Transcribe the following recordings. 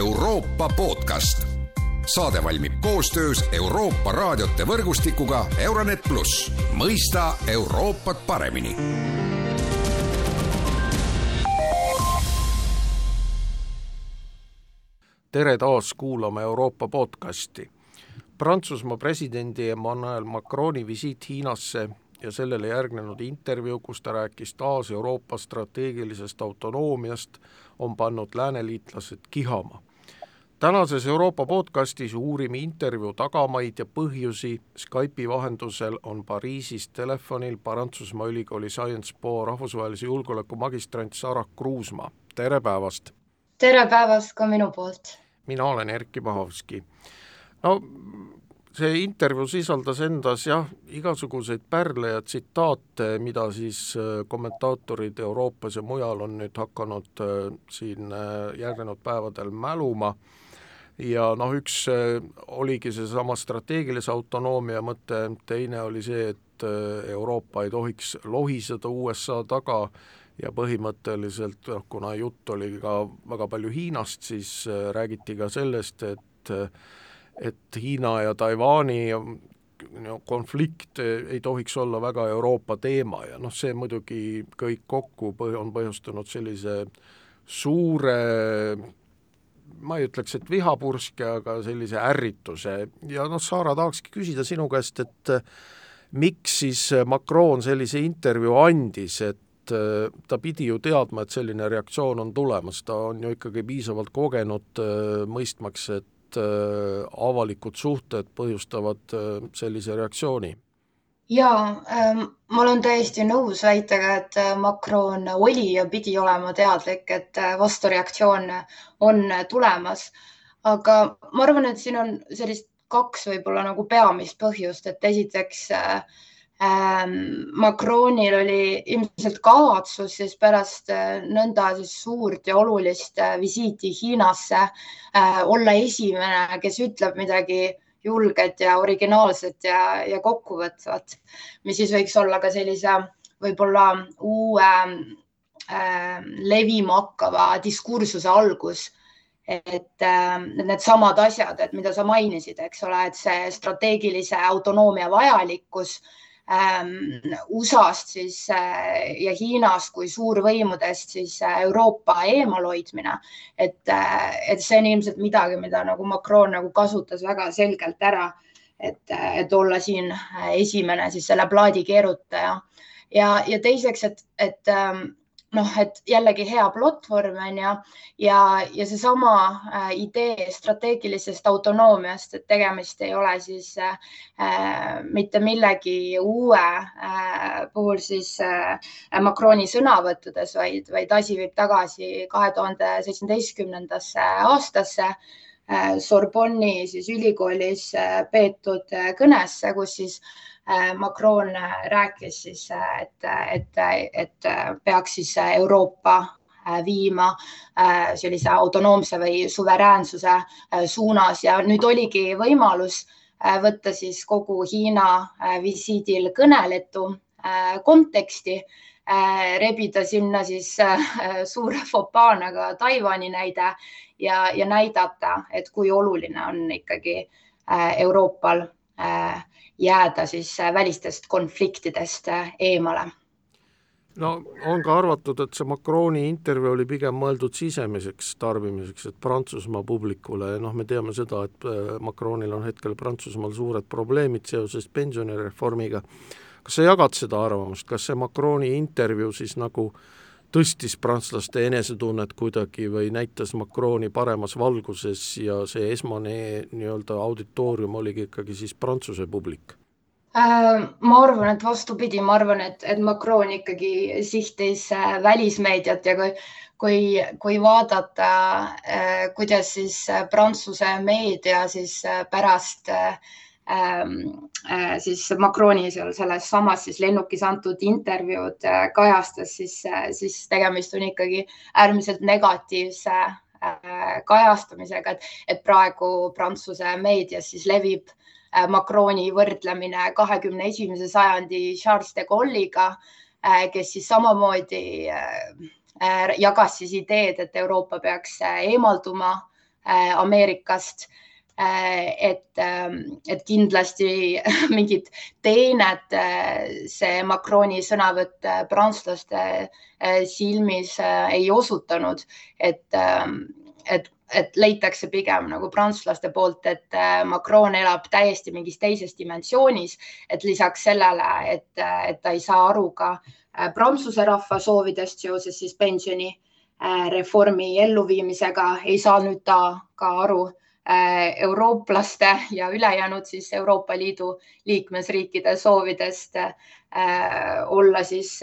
Euroopa podcast. saade valmib koostöös Euroopa raadiote võrgustikuga Euronet pluss, mõista Euroopat paremini tere taas kuulama Euroopa podcasti. Prantsusmaa presidendi Emmanuel Macroni visiit Hiinasse ja sellele järgnenud intervjuu, kus ta rääkis taas Euroopa strateegilisest autonoomiast, on pannud lääneliitlased kihama. Tänases Euroopa podcastis uurime intervjuu tagamaid ja põhjusi, Skype'i vahendusel on Pariisis telefonil Prantsusmaa ülikooli Science Po rahvusvahelise julgeoleku magistrant Sarah Kruusmaa, tere päevast! tere päevast ka minu poolt! mina olen Erkki Pahovski. no see intervjuu sisaldas endas jah, igasuguseid pärle ja tsitaate, mida siis äh, kommentaatorid Euroopas ja mujal on nüüd hakanud äh, siin äh, järgnenud päevadel mäluma ja noh, üks oligi seesama strateegilise autonoomia mõte, teine oli see, et Euroopa ei tohiks lohiseda USA taga ja põhimõtteliselt noh, kuna jutt oli ka väga palju Hiinast, siis räägiti ka sellest, et et Hiina ja Taiwan'i no, konflikt ei tohiks olla väga Euroopa teema ja noh, see muidugi kõik kokku põh-, on põhjustanud sellise suure ma ei ütleks, et vihapurske, aga sellise ärrituse ja noh, Saara, tahakski küsida sinu käest, et miks siis Macron sellise intervjuu andis, et ta pidi ju teadma, et selline reaktsioon on tulemas, ta on ju ikkagi piisavalt kogenud, mõistmaks, et avalikud suhted põhjustavad sellise reaktsiooni? Jaa ähm,, ma olen täiesti nõus väitega, et äh, Macron oli ja pidi olema teadlik, et vastureaktsioon on tulemas. aga ma arvan, et siin on sellist kaks võib-olla nagu peamist põhjust, et esiteks äh, Ähm, Macronil oli ilmselt kavatsus siis pärast äh, nõnda siis suurt ja olulist äh, visiiti Hiinasse äh, olla esimene, kes ütleb midagi julget ja originaalset ja, ja kokkuvõtvat, mis siis võiks olla ka sellise võib-olla uue äh, levima hakkava diskursuse algus. Et äh, needsamad asjad, et mida sa mainisid, eks ole, et see strateegilise autonoomia vajalikkus ähm, USA-st siis äh, ja Hiinast kui suurvõimudest siis äh, Euroopa eemalhoidmine. et, äh, et see on ilmselt midagi, mida nagu Macron nagu kasutas väga selgelt ära, et, et olla siin esimene siis selle plaadi keerutaja ja, ja teiseks, et, et ähm, noh, et jällegi hea platvorm on ju ja, ja seesama äh, idee strateegilisest autonoomiast, et tegemist ei ole siis äh, mitte millegi uue äh, puhul siis äh, Macroni sõnavõttudes, vaid, vaid asi viib tagasi kahe tuhande seitsmeteistkümnendasse aastasse äh, Sorbonni siis ülikoolis äh, peetud äh, kõnesse, kus siis äh, Äh, Macron äh, rääkis siis, äh, et, et, et peaks siis Euroopa viima sellise autonoomse või suveräänsuse suunas. Ja nüüd oligi võimalus võtta siis kogu Hiina visiidil kõneletu konteksti, rebida sinna siis suure fopaana ka Taiwan'i näide ja, ja näidata, et kui oluline on ikkagi Euroopal jääda siis äh, välistest konfliktidest äh, eemale no on ka arvatud, et see Macroni intervjuu oli pigem mõeldud sisemiseks tarbimiseks, et Prantsusmaa publikule, noh, me teame seda, et äh, Macronil on hetkel Prantsusmaal suured probleemid seoses pensionireformiga. kas sa jagad seda arvamust, kas see Macroni intervjuu siis nagu äh, tõstis prantslaste enesetunnet kuidagi või näitas Macroni paremas valguses ja see esmane nii-öelda auditoorium oligi ikkagi siis Prantsuse publik? Äh, ma arvan, et vastupidi, ma arvan, et, et Macron ikkagi sihtis äh, välismeediat ja kui, kui, kui vaadata, äh, kuidas siis Prantsuse meedia siis pärast äh, siis Macroni seal selles samas siis lennukis antud intervjuud äh, kajastas, siis, äh, siis tegemist on ikkagi äärmiselt negatiivse kajastamisega, et, et praegu Prantsuse meedias siis levib Macroni võrdlemine kahekümne esimese sajandi Charles de Gaulle'iga, kes siis samamoodi jagas siis ideed, et Euroopa peaks eemalduma Ameerikast et, et kindlasti mingit teenet see Macroni sõnavõtt prantslaste silmis ei osutanud, et, et et leitakse pigem nagu prantslaste poolt, et äh, Macron elab täiesti mingis teises dimensioonis, et lisaks sellele, et, äh, et ta ei saa aru ka äh, Prantsuse rahva soovidest seoses siis pensionireformi elluviimisega, ei saa nüüd ta ka aru eurooplaste ja ülejäänud siis Euroopa Liidu liikmesriikide soovidest olla siis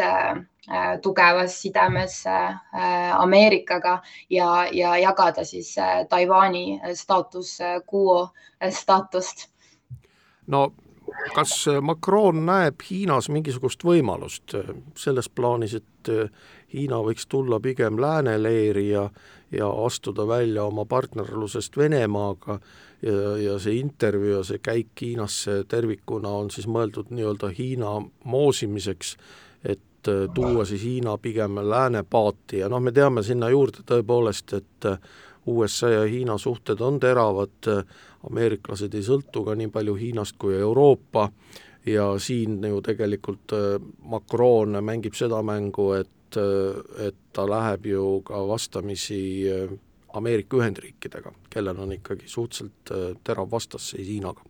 Äh, tugevas sidemes äh, Ameerikaga ja, ja jagada siis äh, Taiwan'i staatus quo staatust. no kas Macron näeb Hiinas mingisugust võimalust? Selles plaanis, et Hiina võiks tulla pigem lääne leeri ja, ja astuda välja oma partnerlusest Venemaaga ja, ja see intervjuu ja see käik Hiinasse tervikuna on siis mõeldud nii-öelda Hiina moosimiseks, et äh, tuua siis Hiina pigem lääne paati. Ja noh, me teame sinna juurde tõepoolest, et äh, USA ja Hiina suhted on teravad, ameeriklased ei sõltu ka nii palju Hiinast kui Euroopa ja siin ju tegelikult äh, Macron mängib seda mängu, et, et ta läheb ju ka vastamisi Ameerika Ühendriikidega, kellel on ikkagi suhteliselt terav vastasseis Hiinaga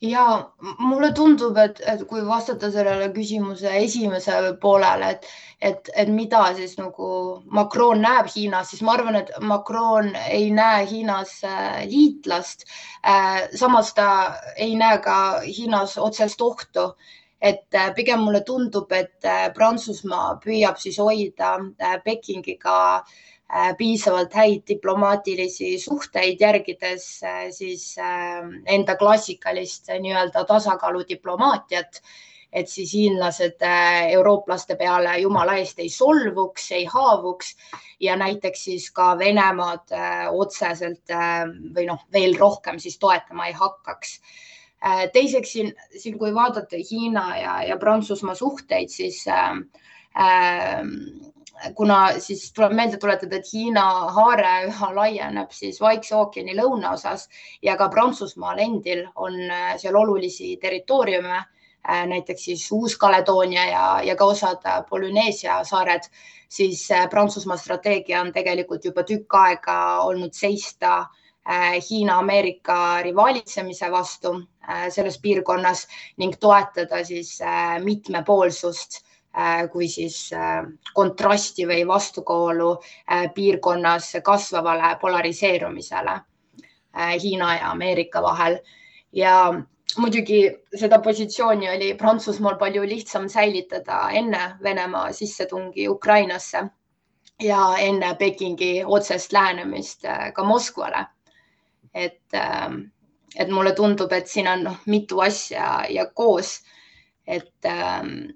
ja mulle tundub, et, et kui vastata sellele küsimuse esimesele poolele, et, et, et mida siis nagu Macron näeb Hiinas, siis ma arvan, et Macron ei näe Hiinas äh, liitlast. Äh, samas ta ei näe ka Hiinas otsest ohtu et äh, pigem mulle tundub, et Prantsusmaa püüab siis hoida Pekingiga äh, Äh, piisavalt häid diplomaatilisi suhteid, järgides äh, siis äh, enda klassikalist nii-öelda tasakaalu diplomaatiat, et siis hiinlased eurooplaste peale jumala eest ei solvuks, ei haavuks ja näiteks siis ka Venemaad otseselt või noh, veel rohkem siis toetama ei hakkaks teiseks siin, siin kui vaadata Hiina ja, ja Prantsusmaa suhteid, siis äh, kuna siis tuleb meelde tuletada, et Hiina haare üha laieneb siis Vaikse ookeani lõunaosas ja ka Prantsusmaal endil on äh, seal olulisi territooriume, äh, näiteks siis Uus-Kaledoonia ja, ja ka osad äh, Polüneesia saared, siis Prantsusmaa strateegia on tegelikult juba tükk aega olnud seista Hiina-Ameerika rivaalitsemise vastu selles piirkonnas ning toetada siis mitmepoolsust Äh, kui siis äh, kontrasti või vastukoolu äh, piirkonnas kasvavale polariseerumisele Hiina ja Ameerika vahel ja muidugi seda positsiooni oli Prantsusmaal palju lihtsam säilitada enne Venemaa sissetungi Ukrainasse ja enne Pekingi otsest lähenemist ka Moskvale. Et, et mulle tundub, et siin on noh, mitu asja ja koos. Et, ähm,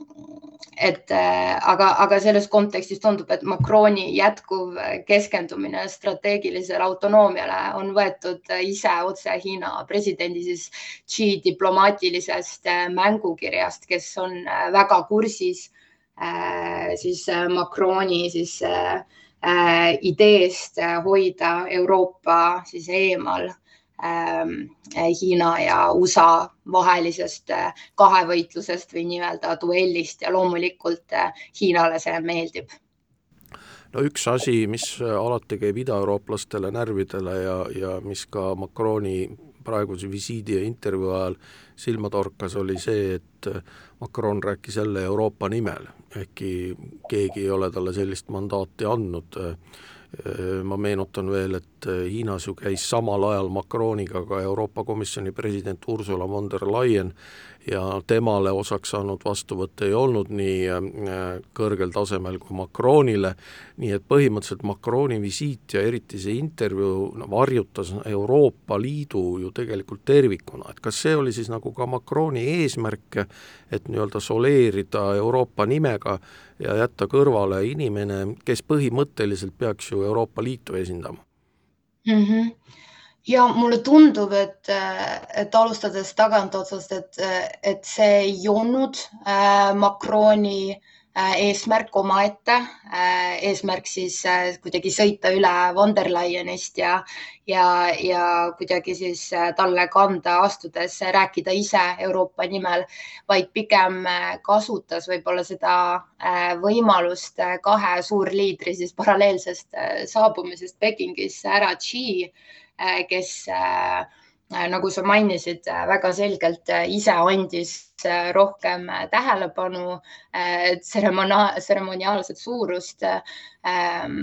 et äh, aga, aga selles kontekstis tundub, et Macroni jätkuv keskendumine strateegilisele autonoomiale on võetud ise otse Hiina presidendi siis Xi diplomaatilisest äh, mängukirjast, kes on äh, väga kursis siis Macroni siis ideest hoida Euroopa siis eemal Ähm, Hiina ja USA vahelisest äh, kahevõitlusest või nii-öelda duellist ja loomulikult äh, Hiinale see meeldib. No üks asi, mis alati käib idaeurooplastele närvidele ja, ja mis ka Macroni praeguse visiidi ja intervjuu ajal silma torkas, oli see, et Macron rääkis jälle Euroopa nimel, ehkki keegi ei ole talle sellist mandaati andnud ma meenutan veel, et Hiinas ju käis samal ajal Macroniga ka Euroopa Komisjoni president Ursula von der Leyen ja temale osaks saanud vastuvõtt ei olnud nii äh, kõrgel tasemel kui Macronile, nii et põhimõtteliselt Macroni visiit ja eriti see intervjuu varjutas Euroopa Liidu ju tegelikult tervikuna, et kas see oli siis nagu ka Macroni eesmärk, et nii-öelda soleerida Euroopa nimega ja jätta kõrvale inimene, kes põhimõtteliselt peaks ju Euroopa Liitu esindama mm? -hmm ja mulle tundub, et, et alustades tagantotsast, et, et see ei olnud äh, Macroni Äh, eesmärk omaette, äh, eesmärk siis äh, kuidagi sõita üle von der Leyenist ja, ja, ja kuidagi siis talle kanda astudes rääkida ise Euroopa nimel, vaid pigem kasutas võib-olla seda võimalust kahe suurliidri siis paralleelsest saabumisest Pekingisse ära Xi, kes Äh, nagu sa mainisid, äh, väga selgelt äh, ise andis rohkem tähelepanu, tseremoniaalset suurust ähm,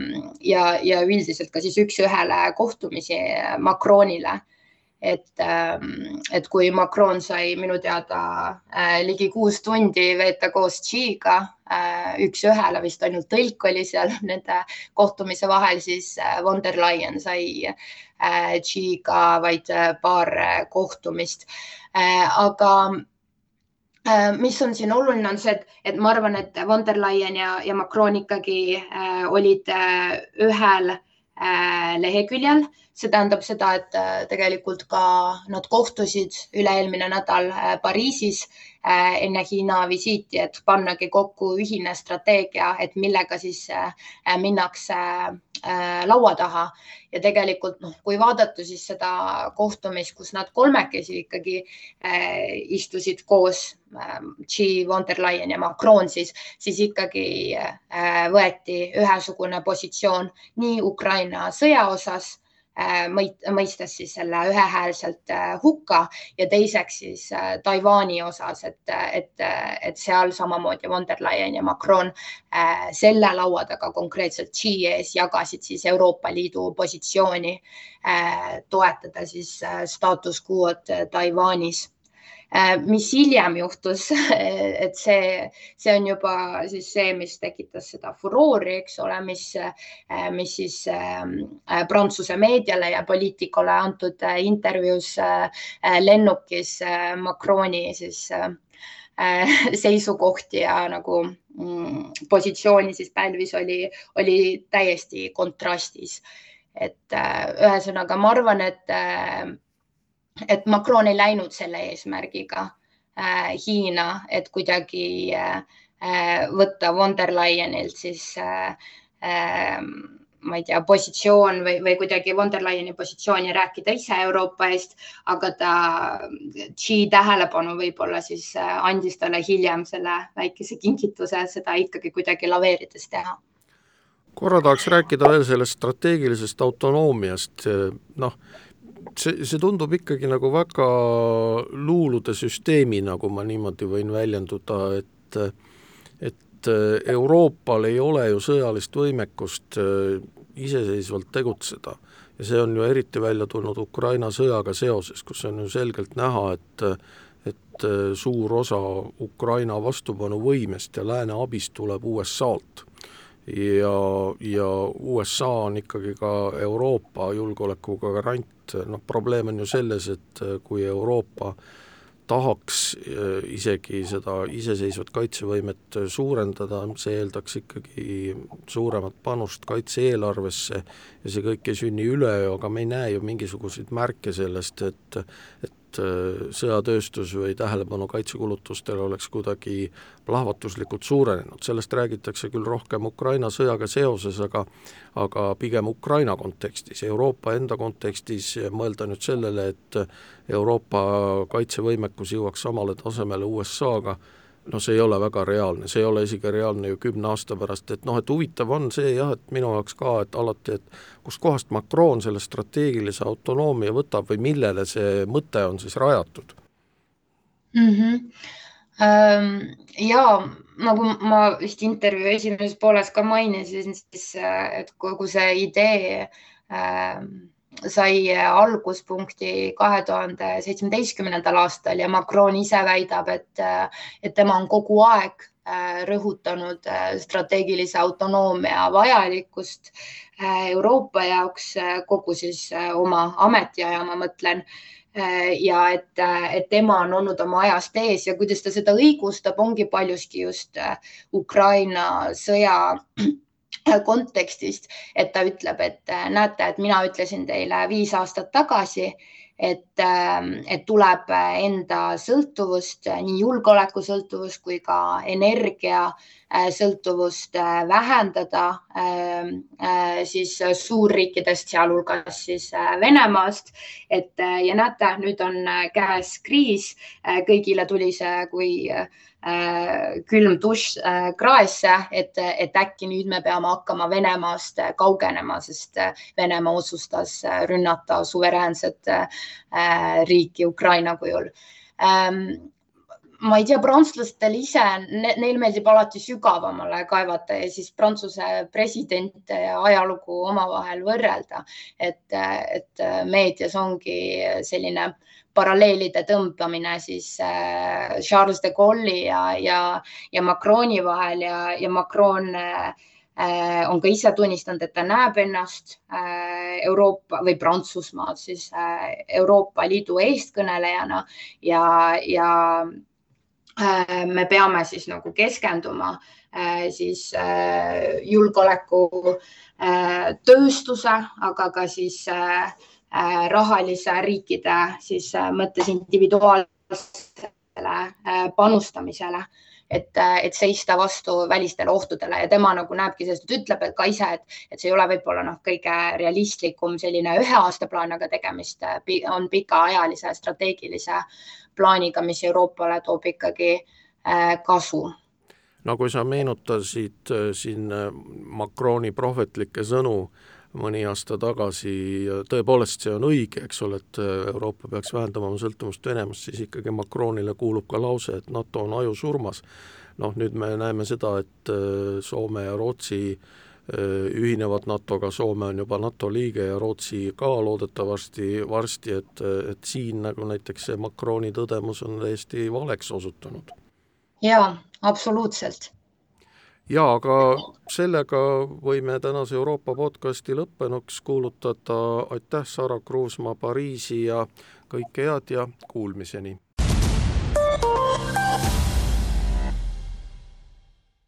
ja, ja üldiselt ka siis üks-ühele kohtumisi Macronile et, ähm, et kui Macron sai minu teada äh, ligi kuus tundi veeta koos Xiga äh, üks-ühele, vist ainult tõlk oli seal nende kohtumise vahel, siis äh, von der Leyen sai Xiga vaid paar kohtumist. aga mis on siin oluline, on see, et, et ma arvan, et von der Leyen ja, ja Macron ikkagi olid ühel leheküljel. See tähendab seda, et äh, tegelikult ka nad kohtusid üle-eelmine nädal äh, Pariisis äh, enne Hiina visiiti, et pannagi kokku ühine strateegia, et millega siis minnakse laua taha. Ja tegelikult noh, kui vaadata siis seda kohtumist, kus nad kolmekesi ikkagi istusid koos Xi, von der Leyen ja Macron, siis, siis ikkagi võeti ühesugune positsioon nii Ukraina sõja osas Äh, mõistes siis selle ühehäälselt äh, hukka ja teiseks siis äh, Taiwan'i osas, et, et, et seal samamoodi von der Leyen ja Macron selle laua taga konkreetselt Xi ees jagasid siis Euroopa Liidu positsiooni toetada siis staatus quo'd Taiwan'is. Äh, mis hiljem juhtus, et see, see on juba siis see, mis tekitas seda furoori, eks ole, mis, äh, mis siis ähm, äh, Prantsuse meediale ja poliitikule antud intervjuus lennukis Macroni siis seisukohti ja nagu mm, positsiooni siis pälvis, oli, oli täiesti kontrastis. et ühesõnaga, ma arvan, et et Macron ei läinud selle eesmärgiga äh, Hiina, et kuidagi äh, äh, võtta von der Leyenilt siis äh, äh, ma ei tea, positsioon või, või kuidagi von der Leyeni positsiooni rääkida ise Euroopa eest, aga ta Xi tähelepanu võib-olla siis äh, andis talle hiljem selle väikese kingituse, seda ikkagi kuidagi laveerides teha. Korra tahaks rääkida veel sellest strateegilisest autonoomiast, noh see, see tundub ikkagi nagu väga luulude süsteemi, nagu ma niimoodi võin väljenduda, et et Euroopal ei ole ju sõjalist võimekust äh, iseseisvalt tegutseda. Ja see on ju eriti välja tulnud Ukraina sõjaga seoses, kus on ju selgelt näha, et et äh, suur osa Ukraina vastupanuvõimest ja lääne abist tuleb USA-lt ja, ja USA on ikkagi ka Euroopa julgeoleku garant. Noh, probleem on ju selles, et äh, kui Euroopa tahaks äh, isegi seda iseseisvat kaitsevõimet suurendada, see eeldaks ikkagi suuremat panust kaitse-eelarvesse ja see kõik ei sünni üleöö, aga me ei näe ju mingisuguseid märke sellest, et et et äh, sõjatööstus või tähelepanu kaitsekulutustele oleks kuidagi plahvatuslikult suurenenud, sellest räägitakse küll rohkem Ukraina sõjaga seoses, aga aga pigem Ukraina kontekstis, Euroopa enda kontekstis mõelda nüüd sellele, et Euroopa kaitsevõimekus jõuaks samale tasemele USA-ga, no see ei ole väga reaalne, see ei ole isegi reaalne ju kümne aasta pärast, et noh, et huvitav on see jah, et minu jaoks ka, et alati, et kustkohast Macron selle strateegilise autonoomia võtab või millele see mõte on siis rajatud mm? -hmm. Ähm, ja nagu ma vist intervjuu esimeses pooles ka mainisin, siis et kogu see idee ähm, sai alguspunkti kahe tuhande seitsmeteistkümnendal aastal ja Macron ise väidab, et, et tema on kogu aeg äh, rõhutanud äh, strateegilise autonoomia vajalikkust äh, Euroopa jaoks kogu siis oma ametiaja, ma mõtlen ja et, et tema on olnud oma ajast ees ja kuidas ta seda õigustab, ongi paljuski just Ukraina sõja kontekstist, et ta ütleb, et äh, näete, et mina ütlesin teile viis aastat tagasi, et, et tuleb enda sõltuvust, nii julgeolekusõltuvust kui ka energia sõltuvust vähendada siis suurriikidest, sealhulgas siis Venemaast. et ja näete, nüüd on käes kriis, kõigile tuli see kui Äh, külm dušš äh, kraesse, et, et äkki nüüd me peame hakkama Venemaast kaugenema, sest äh, Venemaa otsustas rünnata suveräänset riiki Ukraina kujul. Ähm, ma ei tea, prantslastel ise ne,, neil meeldib alati sügavamale kaevata ja siis Prantsuse presidente ja ajalugu omavahel võrrelda. et, et meedias ongi selline paralleelide tõmbamine siis äh, Charles de Gaulle'i ja, ja, ja Macroni vahel ja, ja Macron äh, on ka ise tunnistanud, et ta näeb ennast äh, Euroopa või Prantsusmaad siis Euroopa Liidu eestkõnelejana ja, ja me peame siis nagu keskenduma siis julgeoleku tööstuse, aga ka siis Äh, rahalise riikide siis äh, mõttes individuaalsele äh, panustamisele, et, et seista vastu välistele ohtudele. Ja tema nagu näebki sellest, ütleb ka ise, et, et see ei ole võib-olla noh, kõige realistlikum selline ühe aasta plaan, aga tegemist on pikaajalise strateegilise plaaniga, mis Euroopale toob ikkagi kasu. No kui sa meenutasid siin Macroni prohvetlikke sõnu mõni aasta tagasi ja tõepoolest see on õige, eks ole, et äh, Euroopa peaks vähendama oma sõltuvust Venemaast, siis ikkagi Macronile kuulub ka lause, et NATO on ajusurmas. noh, nüüd me näeme seda, et äh, Soome ja Rootsi äh, ühinevad NATO-ga, Soome on juba NATO liige ja Rootsi ka loodetavasti varsti, et, et siin nagu näiteks see Macroni tõdemus on täiesti valeks osutunud. jaa, absoluutselt jaa, aga sellega võime tänase Euroopa podcasti lõppenuks kuulutada, aitäh, Sara Kruusmaa Pariisi ja kõike head ja kuulmiseni!